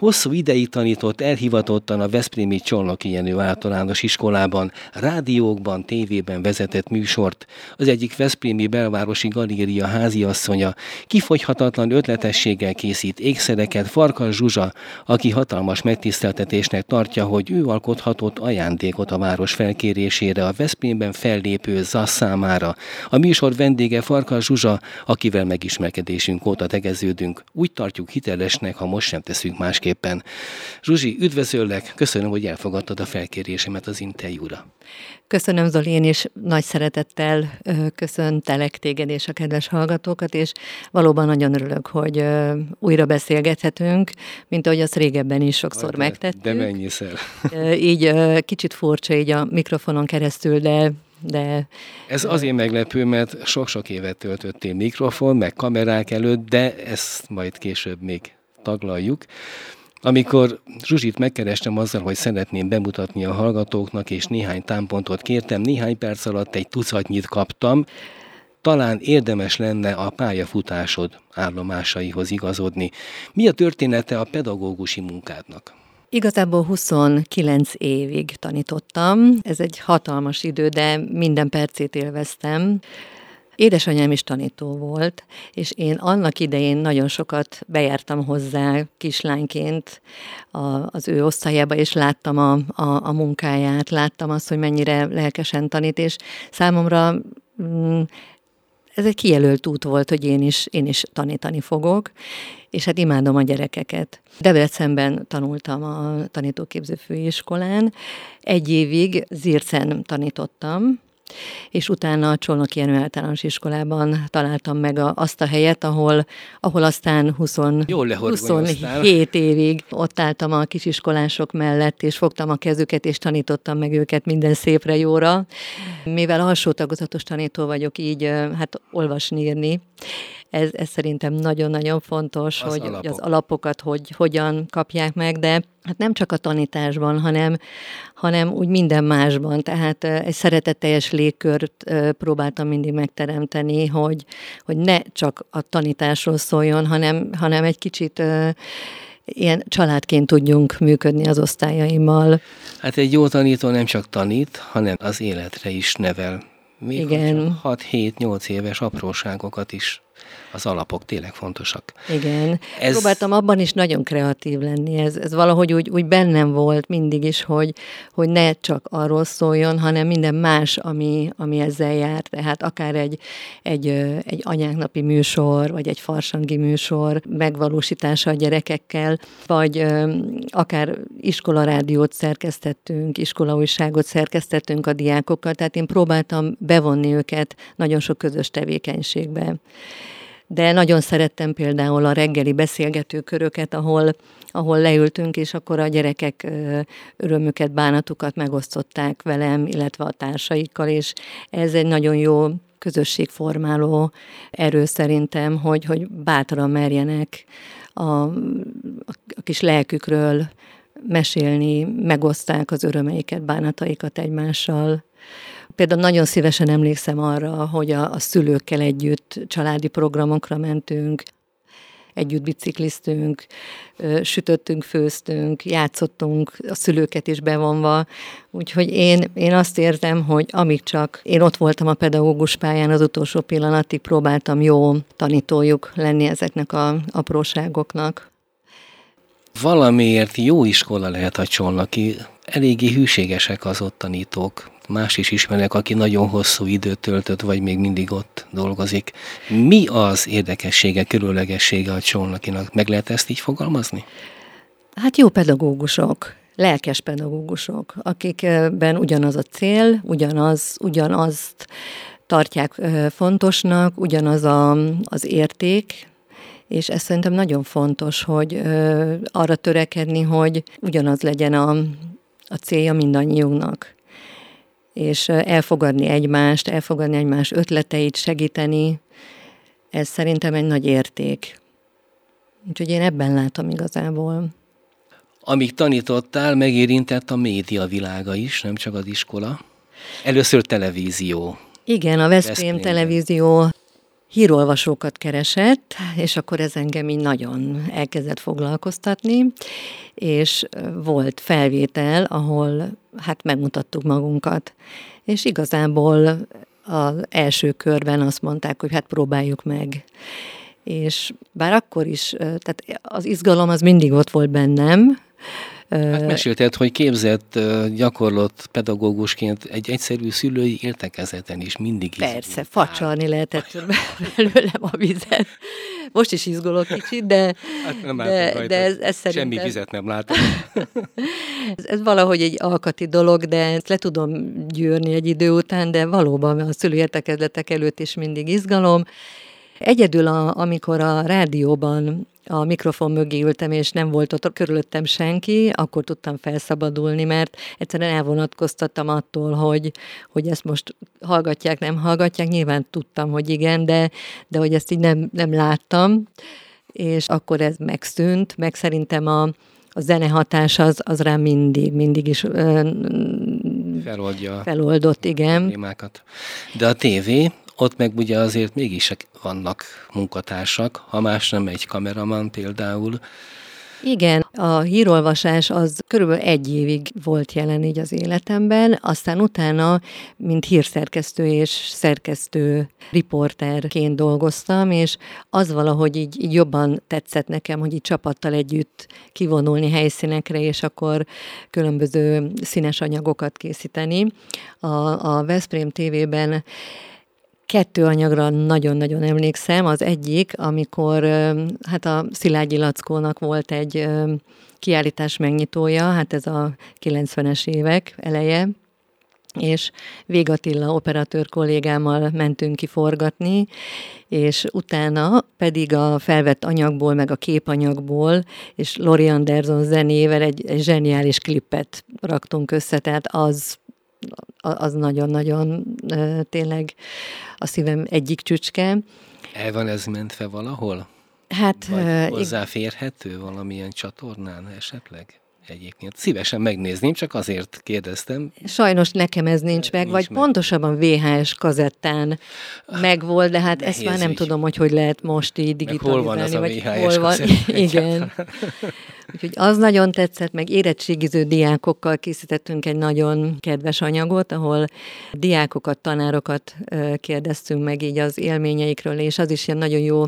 Hosszú ideig tanított elhivatottan a Veszprémi Csolnoki Jenő általános iskolában, rádiókban, tévében vezetett műsort. Az egyik Veszprémi belvárosi galéria háziasszonya kifogyhatatlan ötletességgel készít ékszereket Farkas Zsuzsa, aki hatalmas megtiszteltetésnek tartja, hogy ő alkothatott ajándékot a város felkérésére a Veszprémben fellépő ZASZ számára. A műsor vendége Farkas Zsuzsa, akivel megismerkedésünk óta tegeződünk. Úgy tartjuk hitelesnek, ha most sem teszünk másképp mindenképpen. Zsuzsi, üdvözöllek, köszönöm, hogy elfogadtad a felkérésemet az interjúra. Köszönöm, Zoli, én is nagy szeretettel köszöntelek téged és a kedves hallgatókat, és valóban nagyon örülök, hogy újra beszélgethetünk, mint ahogy azt régebben is sokszor de, megtettük. De mennyiszer. Így kicsit furcsa így a mikrofonon keresztül, de de... Ez azért meglepő, mert sok-sok évet töltöttél mikrofon, meg kamerák előtt, de ezt majd később még taglaljuk. Amikor Zsuzsit megkerestem azzal, hogy szeretném bemutatni a hallgatóknak, és néhány támpontot kértem, néhány perc alatt egy tucatnyit kaptam, talán érdemes lenne a pályafutásod állomásaihoz igazodni. Mi a története a pedagógusi munkádnak? Igazából 29 évig tanítottam. Ez egy hatalmas idő, de minden percét élveztem. Édesanyám is tanító volt, és én annak idején nagyon sokat bejártam hozzá kislányként a, az ő osztályába, és láttam a, a, a munkáját, láttam azt, hogy mennyire lelkesen tanít, és számomra mm, ez egy kijelölt út volt, hogy én is, én is tanítani fogok, és hát imádom a gyerekeket. Debrecenben tanultam a tanítóképző főiskolán, egy évig Zircen tanítottam, és utána a Csolnoki Jenő általános iskolában találtam meg a, azt a helyet, ahol, ahol aztán 20, 27 évig ott álltam a kisiskolások mellett, és fogtam a kezüket, és tanítottam meg őket minden szépre jóra. Mivel alsó tagozatos tanító vagyok, így hát olvasni, írni, ez, ez szerintem nagyon-nagyon fontos, az hogy, alapok. az alapokat hogy, hogyan kapják meg, de hát nem csak a tanításban, hanem, hanem úgy minden másban. Tehát egy szeretetteljes légkört próbáltam mindig megteremteni, hogy, hogy ne csak a tanításról szóljon, hanem, hanem egy kicsit ilyen családként tudjunk működni az osztályaimmal. Hát egy jó tanító nem csak tanít, hanem az életre is nevel. Még Igen. 6-7-8 éves apróságokat is az alapok tényleg fontosak. Igen. Ez... Próbáltam abban is nagyon kreatív lenni. Ez, ez valahogy úgy, úgy bennem volt mindig is, hogy, hogy ne csak arról szóljon, hanem minden más, ami, ami ezzel jár. Tehát akár egy, egy, egy anyáknapi műsor, vagy egy farsangi műsor megvalósítása a gyerekekkel, vagy akár iskolarádiót szerkesztettünk, iskolaújságot szerkesztettünk a diákokkal, tehát én próbáltam bevonni őket nagyon sok közös tevékenységbe de nagyon szerettem például a reggeli beszélgetőköröket, ahol, ahol leültünk, és akkor a gyerekek örömüket, bánatukat megosztották velem, illetve a társaikkal, és ez egy nagyon jó közösségformáló erő szerintem, hogy, hogy bátran merjenek a, a, kis lelkükről mesélni, megoszták az örömeiket, bánataikat egymással. Például nagyon szívesen emlékszem arra, hogy a, a szülőkkel együtt családi programokra mentünk, együtt bicikliztünk, sütöttünk, főztünk, játszottunk, a szülőket is bevonva. Úgyhogy én, én azt érzem, hogy amíg csak én ott voltam a pedagógus pályán, az utolsó pillanatig próbáltam jó tanítójuk lenni ezeknek a apróságoknak. Valamiért jó iskola lehet a Csolnaki, eléggé hűségesek az ott tanítók, más is ismerek, aki nagyon hosszú időt töltött, vagy még mindig ott dolgozik. Mi az érdekessége, különlegessége a Csolnakinak? Meg lehet ezt így fogalmazni? Hát jó pedagógusok, lelkes pedagógusok, akikben ugyanaz a cél, ugyanaz, ugyanazt tartják fontosnak, ugyanaz a, az érték, és ez szerintem nagyon fontos, hogy arra törekedni, hogy ugyanaz legyen a, a célja mindannyiunknak és elfogadni egymást, elfogadni egymás ötleteit, segíteni, ez szerintem egy nagy érték. Úgyhogy én ebben látom igazából. Amíg tanítottál, megérintett a média világa is, nem csak az iskola. Először televízió. Igen, a Veszprém televízió hírolvasókat keresett, és akkor ez engem így nagyon elkezdett foglalkoztatni, és volt felvétel, ahol hát megmutattuk magunkat. És igazából az első körben azt mondták, hogy hát próbáljuk meg. És bár akkor is, tehát az izgalom az mindig ott volt bennem, Hát mesélted, hogy képzett, gyakorlott pedagógusként egy egyszerű szülői értekezeten is mindig Persze, facsarni lehetett belőlem a vizet. Most is izgulok kicsit, de, hát nem de, de ez, ez szerintem... Semmi vizet nem látom. ez, ez valahogy egy alkati dolog, de ezt le tudom gyűrni egy idő után, de valóban a szülőértekezletek előtt is mindig izgalom. Egyedül, a, amikor a rádióban a mikrofon mögé ültem, és nem volt ott körülöttem senki, akkor tudtam felszabadulni, mert egyszerűen elvonatkoztattam attól, hogy, hogy ezt most hallgatják, nem hallgatják. Nyilván tudtam, hogy igen, de, de hogy ezt így nem, nem láttam, és akkor ez megszűnt, meg szerintem a, a zene hatás az, az rám mindig, mindig is ö, feloldja feloldott, igen. Témákat. De a tévé, ott meg ugye azért mégis vannak munkatársak, ha más nem egy kameraman például. Igen, a hírolvasás az körülbelül egy évig volt jelen így az életemben, aztán utána, mint hírszerkesztő és szerkesztő riporterként dolgoztam, és az valahogy így, így jobban tetszett nekem, hogy így csapattal együtt kivonulni helyszínekre, és akkor különböző színes anyagokat készíteni. A, a Veszprém TV-ben Kettő anyagra nagyon-nagyon emlékszem. Az egyik, amikor hát a Szilágyi Lackónak volt egy kiállítás megnyitója, hát ez a 90-es évek eleje, és Végatilla operatőr kollégámmal mentünk ki forgatni, és utána pedig a felvett anyagból, meg a képanyagból, és Lori Anderson zenével egy, egy zseniális klippet raktunk össze, tehát az az nagyon-nagyon tényleg a szívem egyik csücske. El van ez mentve valahol? Hát... Vagy hozzáférhető valamilyen csatornán esetleg? egyébként. Szívesen megnézném, csak azért kérdeztem. Sajnos nekem ez nincs meg, nincs vagy meg. pontosabban VHS kazettán megvolt, de hát Nehéz ezt már nem így. tudom, hogy hogy lehet most így digitalizálni. Meg hol van az a vagy VHS hol van. Igen. Úgyhogy az nagyon tetszett, meg érettségiző diákokkal készítettünk egy nagyon kedves anyagot, ahol diákokat, tanárokat kérdeztünk meg így az élményeikről, és az is ilyen nagyon jó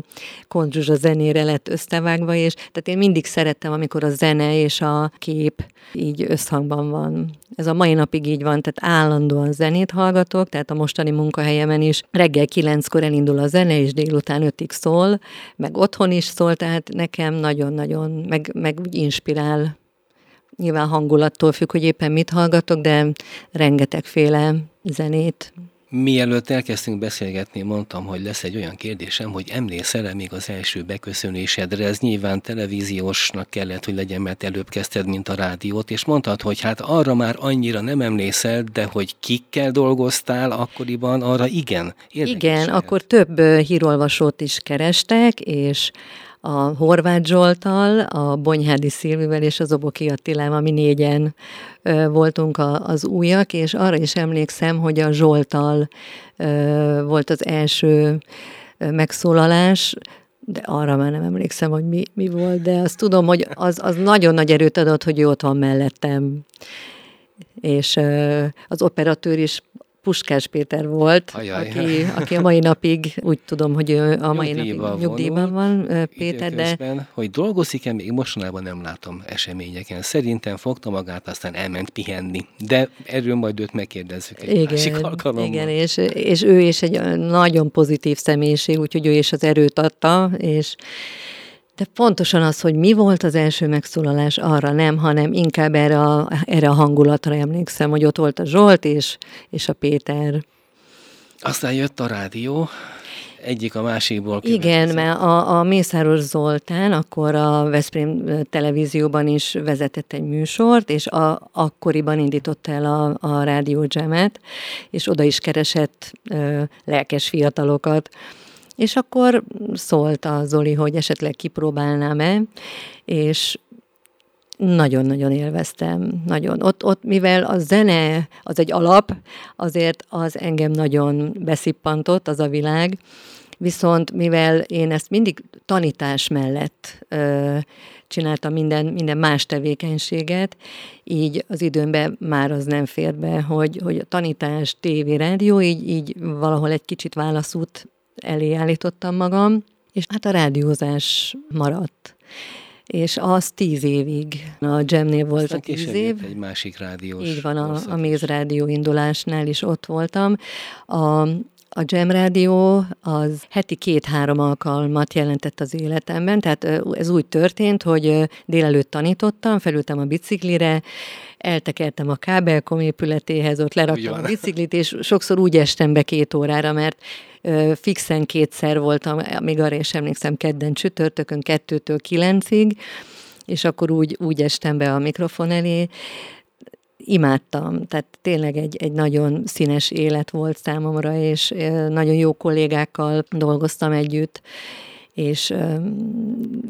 konzsuzsa zenére lett összevágva, és tehát én mindig szerettem, amikor a zene és a kép így összhangban van. Ez a mai napig így van, tehát állandóan zenét hallgatok, tehát a mostani munkahelyemen is reggel kilenckor elindul a zene, és délután ötig szól, meg otthon is szól, tehát nekem nagyon-nagyon, meg, meg úgy inspirál. Nyilván hangulattól függ, hogy éppen mit hallgatok, de rengetegféle zenét Mielőtt elkezdtünk beszélgetni, mondtam, hogy lesz egy olyan kérdésem, hogy emlékszel-e még az első beköszönésedre? Ez nyilván televíziósnak kellett, hogy legyen, mert előbb kezdted, mint a rádiót, és mondtad, hogy hát arra már annyira nem emlékszel, de hogy kikkel dolgoztál akkoriban, arra igen. Igen, lehet. akkor több hírolvasót is kerestek, és a Horváth Zsoltal, a Bonyhádi Szilvivel és az Oboki Attilával, mi négyen voltunk a, az újak, és arra is emlékszem, hogy a Zsoltal volt az első megszólalás, de arra már nem emlékszem, hogy mi, mi volt, de azt tudom, hogy az, az nagyon nagy erőt adott, hogy ő ott van mellettem. És az operatőr is Puskás Péter volt, aki, aki a mai napig úgy tudom, hogy ő a mai napig nyugdíjban van, Péter, de... Hogy dolgozik-e, még mostanában nem látom eseményeken. Szerintem fogta magát, aztán elment pihenni. De erről majd őt megkérdezzük egy igen, másik alkalommal. Igen, és, és ő is egy nagyon pozitív személyiség, úgyhogy ő is az erőt adta, és de pontosan az, hogy mi volt az első megszólalás, arra nem, hanem inkább erre a, erre a hangulatra emlékszem, hogy ott volt a Zsolt és, és a Péter. Aztán jött a rádió, egyik a másikból Igen, mert a, a Mészáros Zoltán akkor a Veszprém televízióban is vezetett egy műsort, és a, akkoriban indította el a, a rádió jamet, és oda is keresett ö, lelkes fiatalokat, és akkor szólt a Zoli, hogy esetleg kipróbálnám-e, és nagyon-nagyon élveztem, nagyon. Ott, ott, mivel a zene az egy alap, azért az engem nagyon beszippantott, az a világ, Viszont mivel én ezt mindig tanítás mellett ö, csináltam minden, minden más tevékenységet, így az időmben már az nem fér be, hogy, hogy a tanítás, tévé, rádió, így, így valahol egy kicsit válaszút elé állítottam magam, és hát a rádiózás maradt és az tíz évig. A Jamnél volt Aztán a tíz év. egy másik rádiós Így van, a, a Méz Rádió indulásnál is ott voltam. A, a Jam Rádió az heti két-három alkalmat jelentett az életemben, tehát ez úgy történt, hogy délelőtt tanítottam, felültem a biciklire, eltekertem a kábelkom épületéhez, ott leraktam Ugyan. a biciklit, és sokszor úgy estem be két órára, mert fixen kétszer voltam, még arra is emlékszem, kedden csütörtökön, kettőtől kilencig, és akkor úgy, úgy estem be a mikrofon elé, imádtam, tehát tényleg egy, egy nagyon színes élet volt számomra, és nagyon jó kollégákkal dolgoztam együtt, és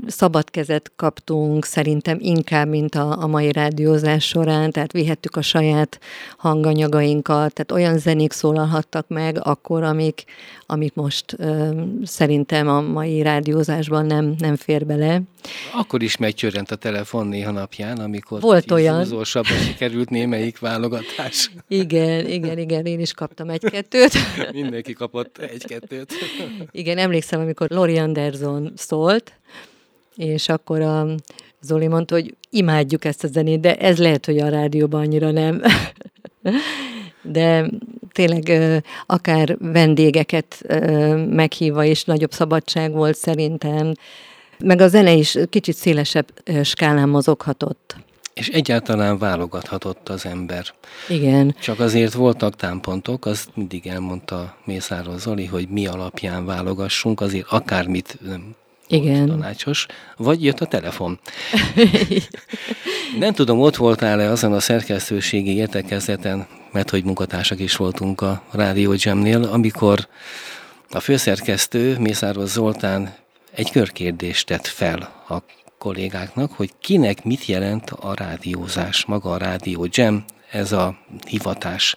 szabad kezet kaptunk szerintem inkább, mint a, a mai rádiózás során, tehát vihettük a saját hanganyagainkat, tehát olyan zenék szólalhattak meg akkor, amik, amik most szerintem a mai rádiózásban nem, nem fér bele. Akkor is megcsörrent a telefon néha napján, amikor Volt olyan. sikerült némelyik válogatás. Igen, igen, igen, én is kaptam egy-kettőt. Mindenki kapott egy-kettőt. Igen, emlékszem, amikor Lori Anderson szólt, és akkor a Zoli mondta, hogy imádjuk ezt a zenét, de ez lehet, hogy a rádióban annyira nem. De tényleg akár vendégeket meghívva is nagyobb szabadság volt szerintem, meg a zene is kicsit szélesebb skálán mozoghatott. És egyáltalán válogathatott az ember. Igen. Csak azért voltak támpontok, azt mindig elmondta Mészáros Zoli, hogy mi alapján válogassunk, azért akármit nem igen. tanácsos, vagy jött a telefon. Nem tudom, ott voltál-e azon a szerkesztőségi értekezleten, mert hogy munkatársak is voltunk a Rádió Jamnél, amikor a főszerkesztő Mészáros Zoltán egy körkérdést tett fel a kollégáknak, hogy kinek mit jelent a rádiózás, maga a Rádió Jam, ez a hivatás.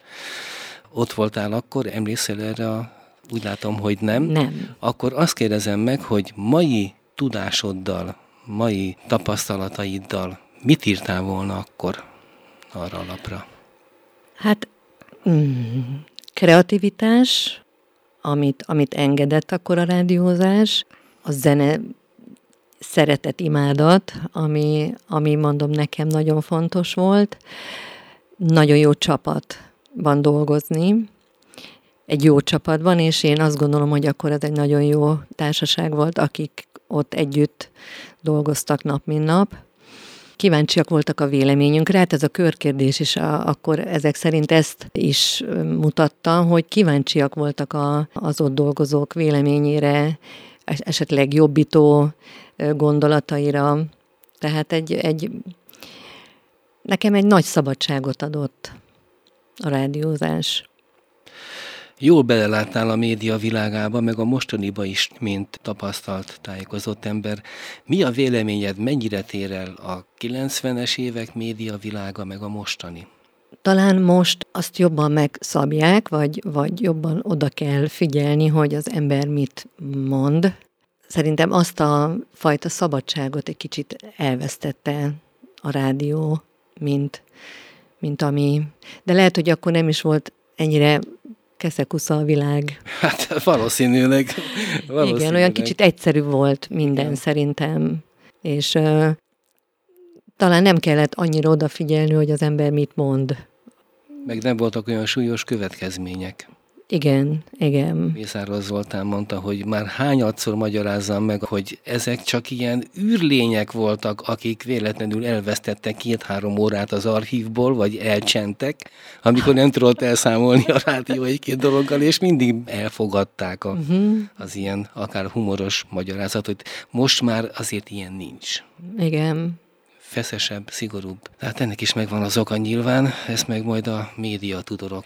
Ott voltál akkor, emlékszel erre a úgy látom, hogy nem. Nem. Akkor azt kérdezem meg, hogy mai tudásoddal, mai tapasztalataiddal mit írtál volna akkor arra a lapra? Hát mm, kreativitás, amit, amit engedett akkor a rádiózás, a zene szeretet, imádat, ami, ami mondom nekem nagyon fontos volt. Nagyon jó csapatban dolgozni, egy jó csapatban, és én azt gondolom, hogy akkor ez egy nagyon jó társaság volt, akik ott együtt dolgoztak nap, mint nap. Kíváncsiak voltak a véleményünkre, hát ez a körkérdés is a, akkor ezek szerint ezt is mutatta, hogy kíváncsiak voltak a, az ott dolgozók véleményére, esetleg jobbító gondolataira. Tehát egy, egy nekem egy nagy szabadságot adott a rádiózás. Jól beleláttál a média világába, meg a mostaniba is, mint tapasztalt, tájékozott ember. Mi a véleményed, mennyire tér el a 90-es évek média világa, meg a mostani? Talán most azt jobban megszabják, vagy, vagy jobban oda kell figyelni, hogy az ember mit mond. Szerintem azt a fajta szabadságot egy kicsit elvesztette a rádió, mint, mint ami... De lehet, hogy akkor nem is volt ennyire keszekusza a világ. Hát valószínűleg. valószínűleg. Igen, olyan kicsit egyszerű volt minden Igen. szerintem. És uh, talán nem kellett annyira odafigyelni, hogy az ember mit mond. Meg nem voltak olyan súlyos következmények. Igen, igen. Mészáros Zoltán mondta, hogy már hányadszor magyarázzam meg, hogy ezek csak ilyen űrlények voltak, akik véletlenül elvesztettek két-három órát az archívból, vagy elcsentek, amikor nem tudott elszámolni a rádió egy-két dologgal, és mindig elfogadták a, uh-huh. az ilyen akár humoros magyarázatot. Most már azért ilyen nincs. Igen feszesebb, szigorúbb. Tehát ennek is megvan az oka nyilván, ezt meg majd a média tudorok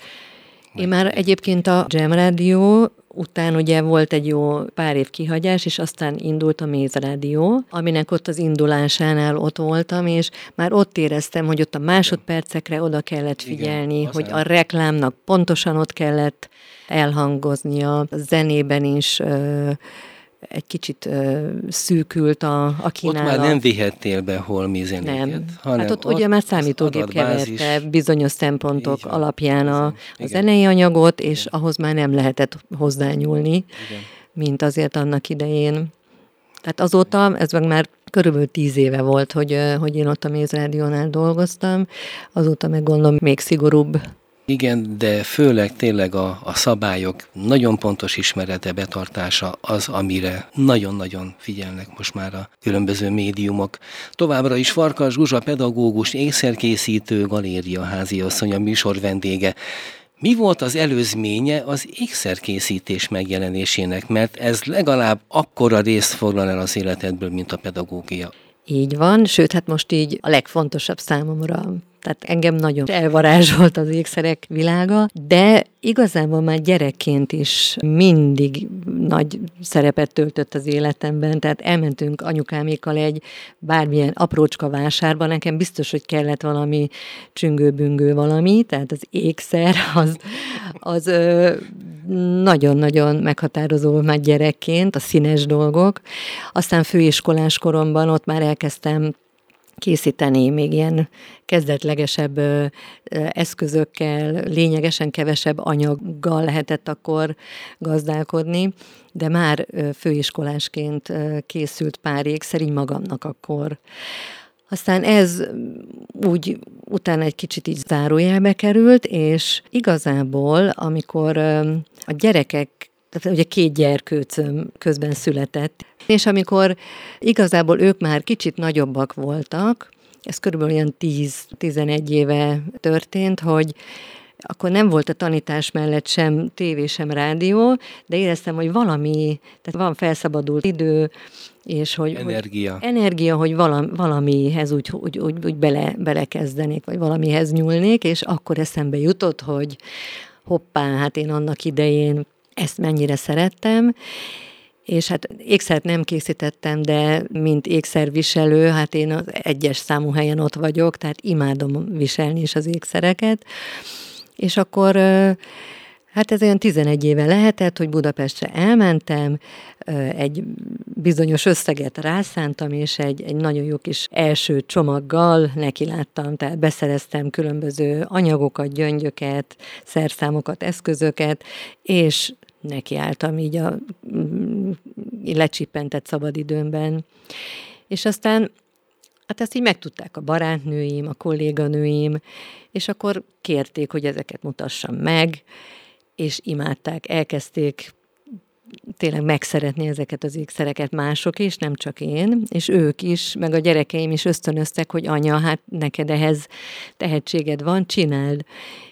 Én már egyébként a Jam Radio után ugye volt egy jó pár év kihagyás, és aztán indult a Méz Rádió, aminek ott az indulásánál ott voltam, és már ott éreztem, hogy ott a másodpercekre oda kellett figyelni, Igen, hogy a reklámnak pontosan ott kellett elhangoznia, a zenében is egy kicsit ö, szűkült a, a kínálat. Ott már nem vihettél be holmi zenéket. Nem. Hanem hát ott, ott ugye már számítógép keverte bizonyos szempontok van, alapján a, a zenei anyagot, és Igen. ahhoz már nem lehetett hozzányúlni, Igen. mint azért annak idején. Tehát azóta, ez meg már körülbelül tíz éve volt, hogy, hogy én ott a Méz Rádiónál dolgoztam, azóta meg gondolom még szigorúbb igen, de főleg tényleg a, a szabályok nagyon pontos ismerete, betartása az, amire nagyon-nagyon figyelnek most már a különböző médiumok. Továbbra is Farkas Zsuzsa pedagógus, ékszerkészítő, galéria háziasszony a műsor vendége. Mi volt az előzménye az ékszerkészítés megjelenésének, mert ez legalább akkora részt foglal el az életedből, mint a pedagógia? Így van, sőt, hát most így a legfontosabb számomra tehát engem nagyon elvarázsolt az ékszerek világa, de igazából már gyerekként is mindig nagy szerepet töltött az életemben, tehát elmentünk anyukámékkal egy bármilyen aprócska vásárba, nekem biztos, hogy kellett valami csüngő-büngő valami, tehát az ékszer az, az nagyon-nagyon meghatározó volt már gyerekként, a színes dolgok. Aztán főiskolás koromban ott már elkezdtem készíteni még ilyen kezdetlegesebb eszközökkel, lényegesen kevesebb anyaggal lehetett akkor gazdálkodni, de már főiskolásként készült pár ékszer, így magamnak akkor. Aztán ez úgy utána egy kicsit így zárójelbe került, és igazából, amikor a gyerekek tehát ugye két gyerkőcöm közben született, és amikor igazából ők már kicsit nagyobbak voltak, ez körülbelül olyan 10-11 éve történt, hogy akkor nem volt a tanítás mellett sem tévé, sem rádió, de éreztem, hogy valami, tehát van felszabadult idő, és hogy... Energia. Hogy, energia, hogy valami, valamihez úgy, úgy, úgy, úgy bele, belekezdenék, vagy valamihez nyúlnék, és akkor eszembe jutott, hogy hoppá, hát én annak idején ezt mennyire szerettem, és hát ékszert nem készítettem, de mint ékszerviselő, hát én az egyes számú helyen ott vagyok, tehát imádom viselni is az ékszereket. És akkor Hát ez olyan 11 éve lehetett, hogy Budapestre elmentem, egy bizonyos összeget rászántam, és egy, egy nagyon jó kis első csomaggal nekiláttam, tehát beszereztem különböző anyagokat, gyöngyöket, szerszámokat, eszközöket, és nekiálltam így a mm, lecsippentett szabadidőmben. És aztán Hát ezt így megtudták a barátnőim, a kolléganőim, és akkor kérték, hogy ezeket mutassam meg, és imádták, elkezdték tényleg megszeretni ezeket az ékszereket mások is, nem csak én, és ők is, meg a gyerekeim is ösztönöztek, hogy anya, hát neked ehhez tehetséged van, csináld.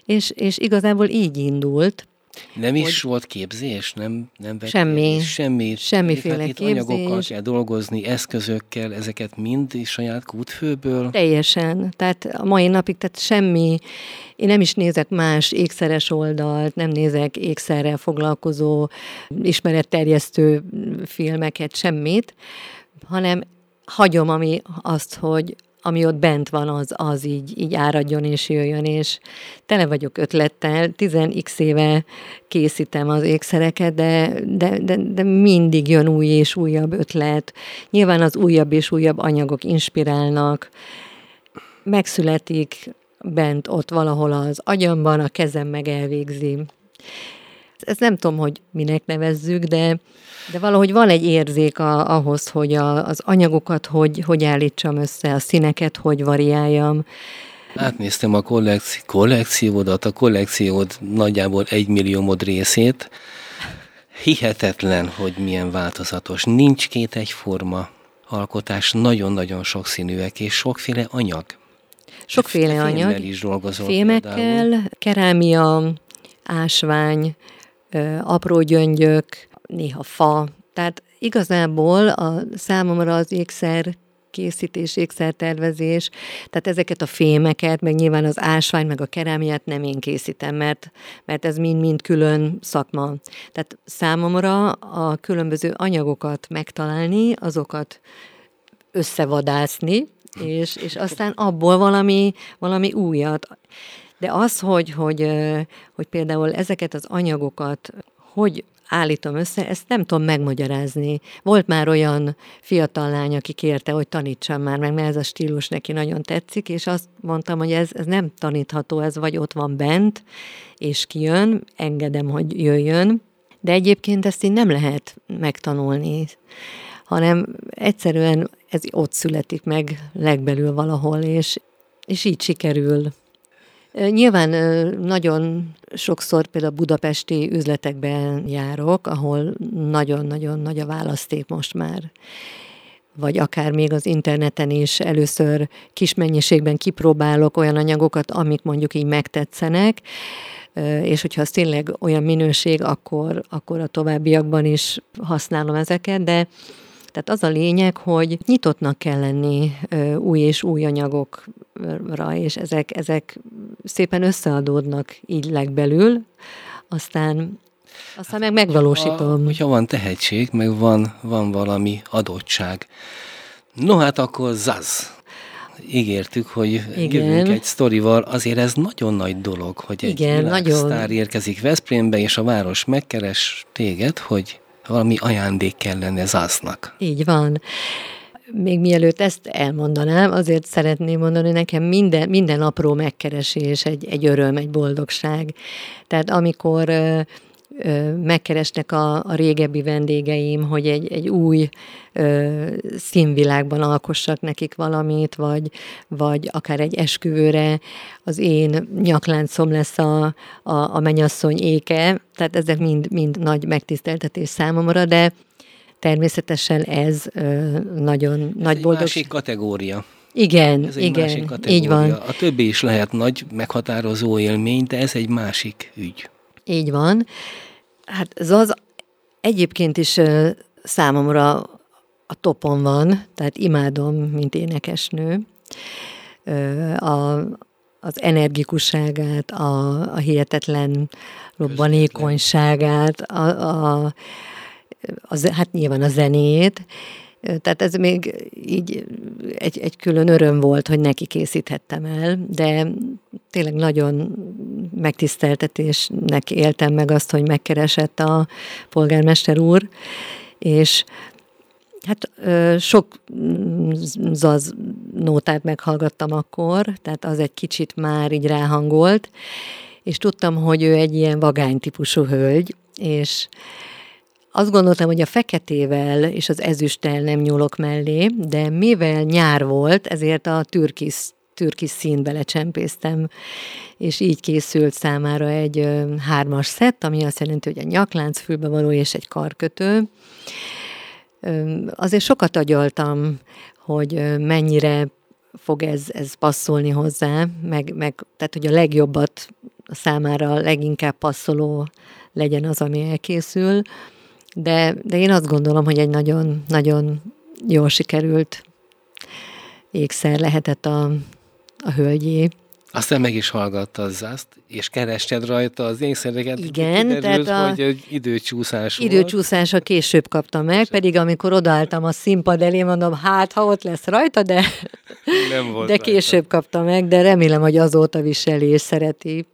És, és igazából így indult, nem is volt képzés? Nem, nem semmi. Semmi. Semmiféle hát képzés. anyagokkal kell dolgozni, eszközökkel, ezeket mind saját kútfőből? Teljesen. Tehát a mai napig, tehát semmi, én nem is nézek más ékszeres oldalt, nem nézek ékszerrel foglalkozó, ismeretterjesztő filmeket, semmit, hanem hagyom ami azt, hogy ami ott bent van, az, az így, így áradjon és jöjjön, és tele vagyok ötlettel, 10x éve készítem az ékszereket, de, de, de, de mindig jön új és újabb ötlet. Nyilván az újabb és újabb anyagok inspirálnak, megszületik bent ott valahol az agyamban, a kezem meg elvégzi. Ez nem tudom, hogy minek nevezzük, de de valahogy van egy érzék a, ahhoz, hogy a, az anyagokat hogy, hogy állítsam össze, a színeket hogy variáljam. Átnéztem a kollekci- kollekciódat, a kollekciód nagyjából egy milliómod részét. Hihetetlen, hogy milyen változatos. Nincs két egyforma alkotás, nagyon-nagyon sokszínűek, és sokféle anyag. Sokféle anyag. is dolgozol Fémekkel, például. kerámia, ásvány, apró gyöngyök, néha fa. Tehát igazából a számomra az ékszer készítés, ékszertervezés, tehát ezeket a fémeket, meg nyilván az ásvány, meg a kerámiát nem én készítem, mert, mert ez mind-mind külön szakma. Tehát számomra a különböző anyagokat megtalálni, azokat összevadászni, és, és aztán abból valami, valami újat. De az, hogy, hogy, hogy például ezeket az anyagokat hogy állítom össze, ezt nem tudom megmagyarázni. Volt már olyan fiatal lány, aki kérte, hogy tanítsam már meg, mert ez a stílus neki nagyon tetszik, és azt mondtam, hogy ez, ez nem tanítható, ez vagy ott van bent, és kijön, engedem, hogy jöjjön, de egyébként ezt így nem lehet megtanulni, hanem egyszerűen ez ott születik meg legbelül valahol, és, és így sikerül. Nyilván nagyon sokszor például budapesti üzletekben járok, ahol nagyon-nagyon nagy a választék most már. Vagy akár még az interneten is először kis mennyiségben kipróbálok olyan anyagokat, amik mondjuk így megtetszenek, és hogyha az tényleg olyan minőség, akkor, akkor a továbbiakban is használom ezeket, de tehát az a lényeg, hogy nyitottnak kell lenni új és új anyagokra, és ezek, ezek szépen összeadódnak így legbelül, aztán aztán meg megvalósítom. Ha, hogyha van tehetség, meg van, van valami adottság. No hát akkor zaz. Ígértük, hogy Igen. jövünk egy sztorival, azért ez nagyon nagy dolog, hogy egy Igen, nagyon. érkezik Veszprémbe, és a város megkeres téged, hogy valami ajándék kellene zásznak. Így van. Még mielőtt ezt elmondanám, azért szeretném mondani, nekem minden, minden apró megkeresés egy, egy öröm, egy boldogság. Tehát amikor megkeresnek a, a régebbi vendégeim, hogy egy, egy új ö, színvilágban alkossak nekik valamit, vagy, vagy akár egy esküvőre az én nyakláncom lesz a, a, a menyasszony éke, tehát ezek mind, mind nagy megtiszteltetés számomra, de természetesen ez nagyon ez nagy boldogság. másik kategória. Igen, ez egy igen, másik kategória. így van. A többi is lehet nagy, meghatározó élmény, de ez egy másik ügy. Így van. Hát ez az egyébként is számomra a topon van, tehát imádom, mint énekesnő. A, az energikusságát, a, a hihetetlen robbanékonyságát, a, a, a, hát nyilván a zenét, tehát ez még így egy, egy külön öröm volt, hogy neki készíthettem el, de tényleg nagyon megtiszteltetésnek éltem meg azt, hogy megkeresett a polgármester úr, és Hát sok zaz nótát meghallgattam akkor, tehát az egy kicsit már így ráhangolt, és tudtam, hogy ő egy ilyen vagány típusú hölgy, és azt gondoltam, hogy a feketével és az ezüsttel nem nyúlok mellé, de mivel nyár volt, ezért a türkis, türkis színbe lecsempésztem, és így készült számára egy hármas szett, ami azt jelenti, hogy a nyaklánc fülbevaló és egy karkötő. Azért sokat agyaltam, hogy mennyire fog ez, ez passzolni hozzá, meg, meg tehát, hogy a legjobbat a számára leginkább passzoló legyen az, ami elkészül de, de én azt gondolom, hogy egy nagyon, nagyon jól sikerült ékszer lehetett a, a hölgyé. Aztán meg is hallgatta az azt, és kerested rajta az ékszereket. Igen, kiderült, tehát a hogy időcsúszás Időcsúszása később kaptam meg, pedig amikor odaálltam a színpad elé, mondom, hát ha ott lesz rajta, de, Nem volt de később rajta. kaptam meg, de remélem, hogy azóta viseli és szereti.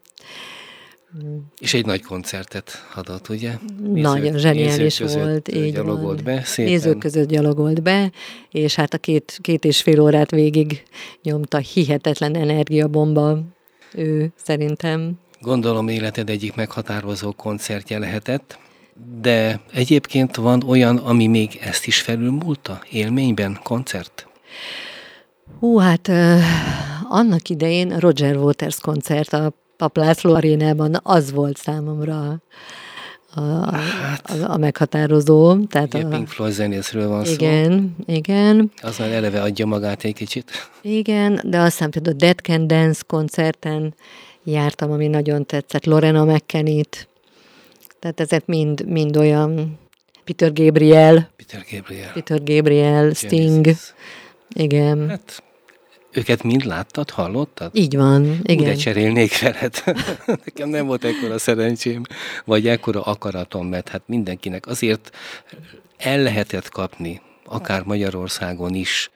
És egy nagy koncertet adott, ugye? Nézők, Nagyon zseniális volt. Így gyalogolt van. be. Szépen. Nézők között gyalogolt be, és hát a két, két és fél órát végig nyomta hihetetlen energiabomba ő szerintem. Gondolom életed egyik meghatározó koncertje lehetett, de egyébként van olyan, ami még ezt is felülmúlta élményben, koncert? Hú, hát annak idején Roger Waters koncert a Paplászló arénában, az volt számomra a, a, hát, a, a meghatározó. Tehát a, Pink Floyd zenészről van igen, szó. Igen, Az már eleve adja magát egy kicsit. Igen, de aztán például Dead Can Dance koncerten jártam, ami nagyon tetszett, Lorena McKennitt, tehát ezek mind, mind olyan Peter Gabriel. Peter Gabriel. Peter Gabriel, Sting. Igen. Hát őket mind láttad, hallottad? Így van, igen. Úgy cserélnék veled. Nekem nem volt ekkora szerencsém, vagy ekkora akaratom, mert hát mindenkinek azért el lehetett kapni, akár Magyarországon is,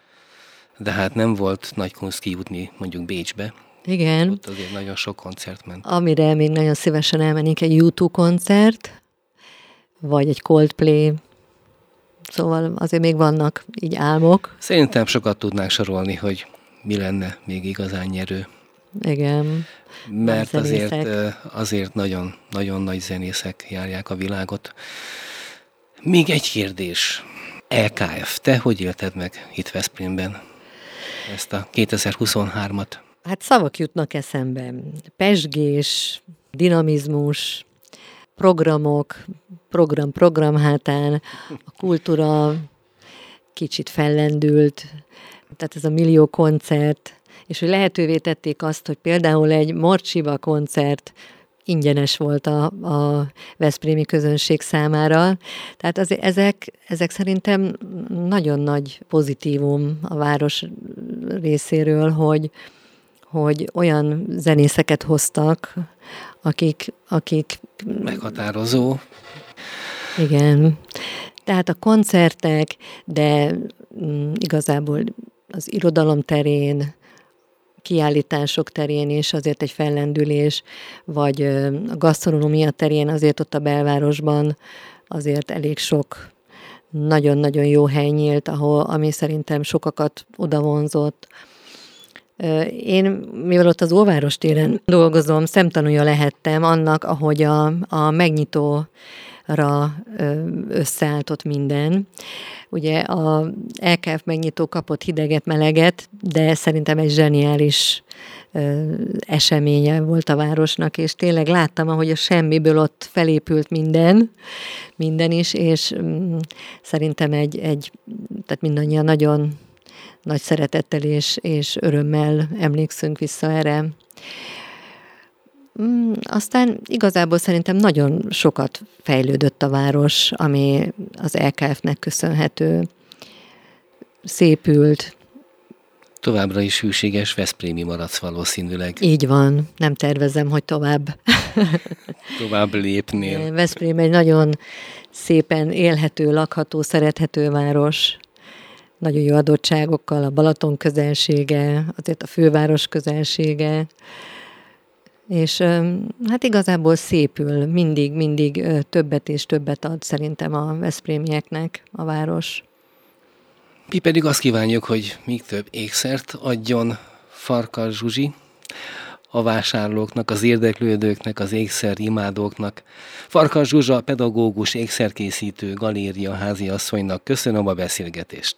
de hát nem volt nagy kunst kijutni mondjuk Bécsbe. Igen. Ott azért nagyon sok koncert ment. Amire még nagyon szívesen elmennék egy YouTube koncert, vagy egy Coldplay, Szóval azért még vannak így álmok. Szerintem sokat tudnánk sorolni, hogy mi lenne még igazán nyerő. Igen. Mert azért, azért nagyon, nagyon nagy zenészek járják a világot. Még egy kérdés. LKF, te hogy élted meg itt Veszprémben ezt a 2023-at? Hát szavak jutnak eszembe. Pesgés, dinamizmus, programok, program program hátán, a kultúra kicsit fellendült, tehát ez a millió koncert, és hogy lehetővé tették azt, hogy például egy Morcsiba koncert ingyenes volt a, a Veszprémi közönség számára. Tehát az, ezek, ezek szerintem nagyon nagy pozitívum a város részéről, hogy, hogy olyan zenészeket hoztak, akik, akik... Meghatározó. Igen. Tehát a koncertek, de mm, igazából az irodalom terén, kiállítások terén is azért egy fellendülés, vagy a gasztronómia terén azért ott a belvárosban azért elég sok nagyon-nagyon jó hely nyílt, ahol, ami szerintem sokakat odavonzott. Én, mivel ott az Óváros téren dolgozom, szemtanúja lehettem annak, ahogy a, a megnyitó ra összeállított minden. Ugye a LKF megnyitó kapott hideget, meleget, de szerintem egy zseniális eseménye volt a városnak, és tényleg láttam, ahogy a semmiből ott felépült minden, minden is, és mm, szerintem egy, egy tehát mindannyian nagyon nagy szeretettel és, és örömmel emlékszünk vissza erre. Mm, aztán igazából szerintem nagyon sokat fejlődött a város, ami az LKF-nek köszönhető. Szépült. Továbbra is hűséges Veszprémi maradsz valószínűleg. Így van, nem tervezem, hogy tovább. tovább lépnél. Veszprém egy nagyon szépen élhető, lakható, szerethető város nagyon jó adottságokkal, a Balaton közelsége, azért a főváros közelsége, és hát igazából szépül, mindig, mindig többet és többet ad szerintem a Veszprémieknek a város. Mi pedig azt kívánjuk, hogy még több ékszert adjon Farkas Zsuzsi a vásárlóknak, az érdeklődőknek, az ékszer imádóknak. Farkas Zsuzsa, pedagógus, ékszerkészítő, galéria háziasszonynak köszönöm a beszélgetést.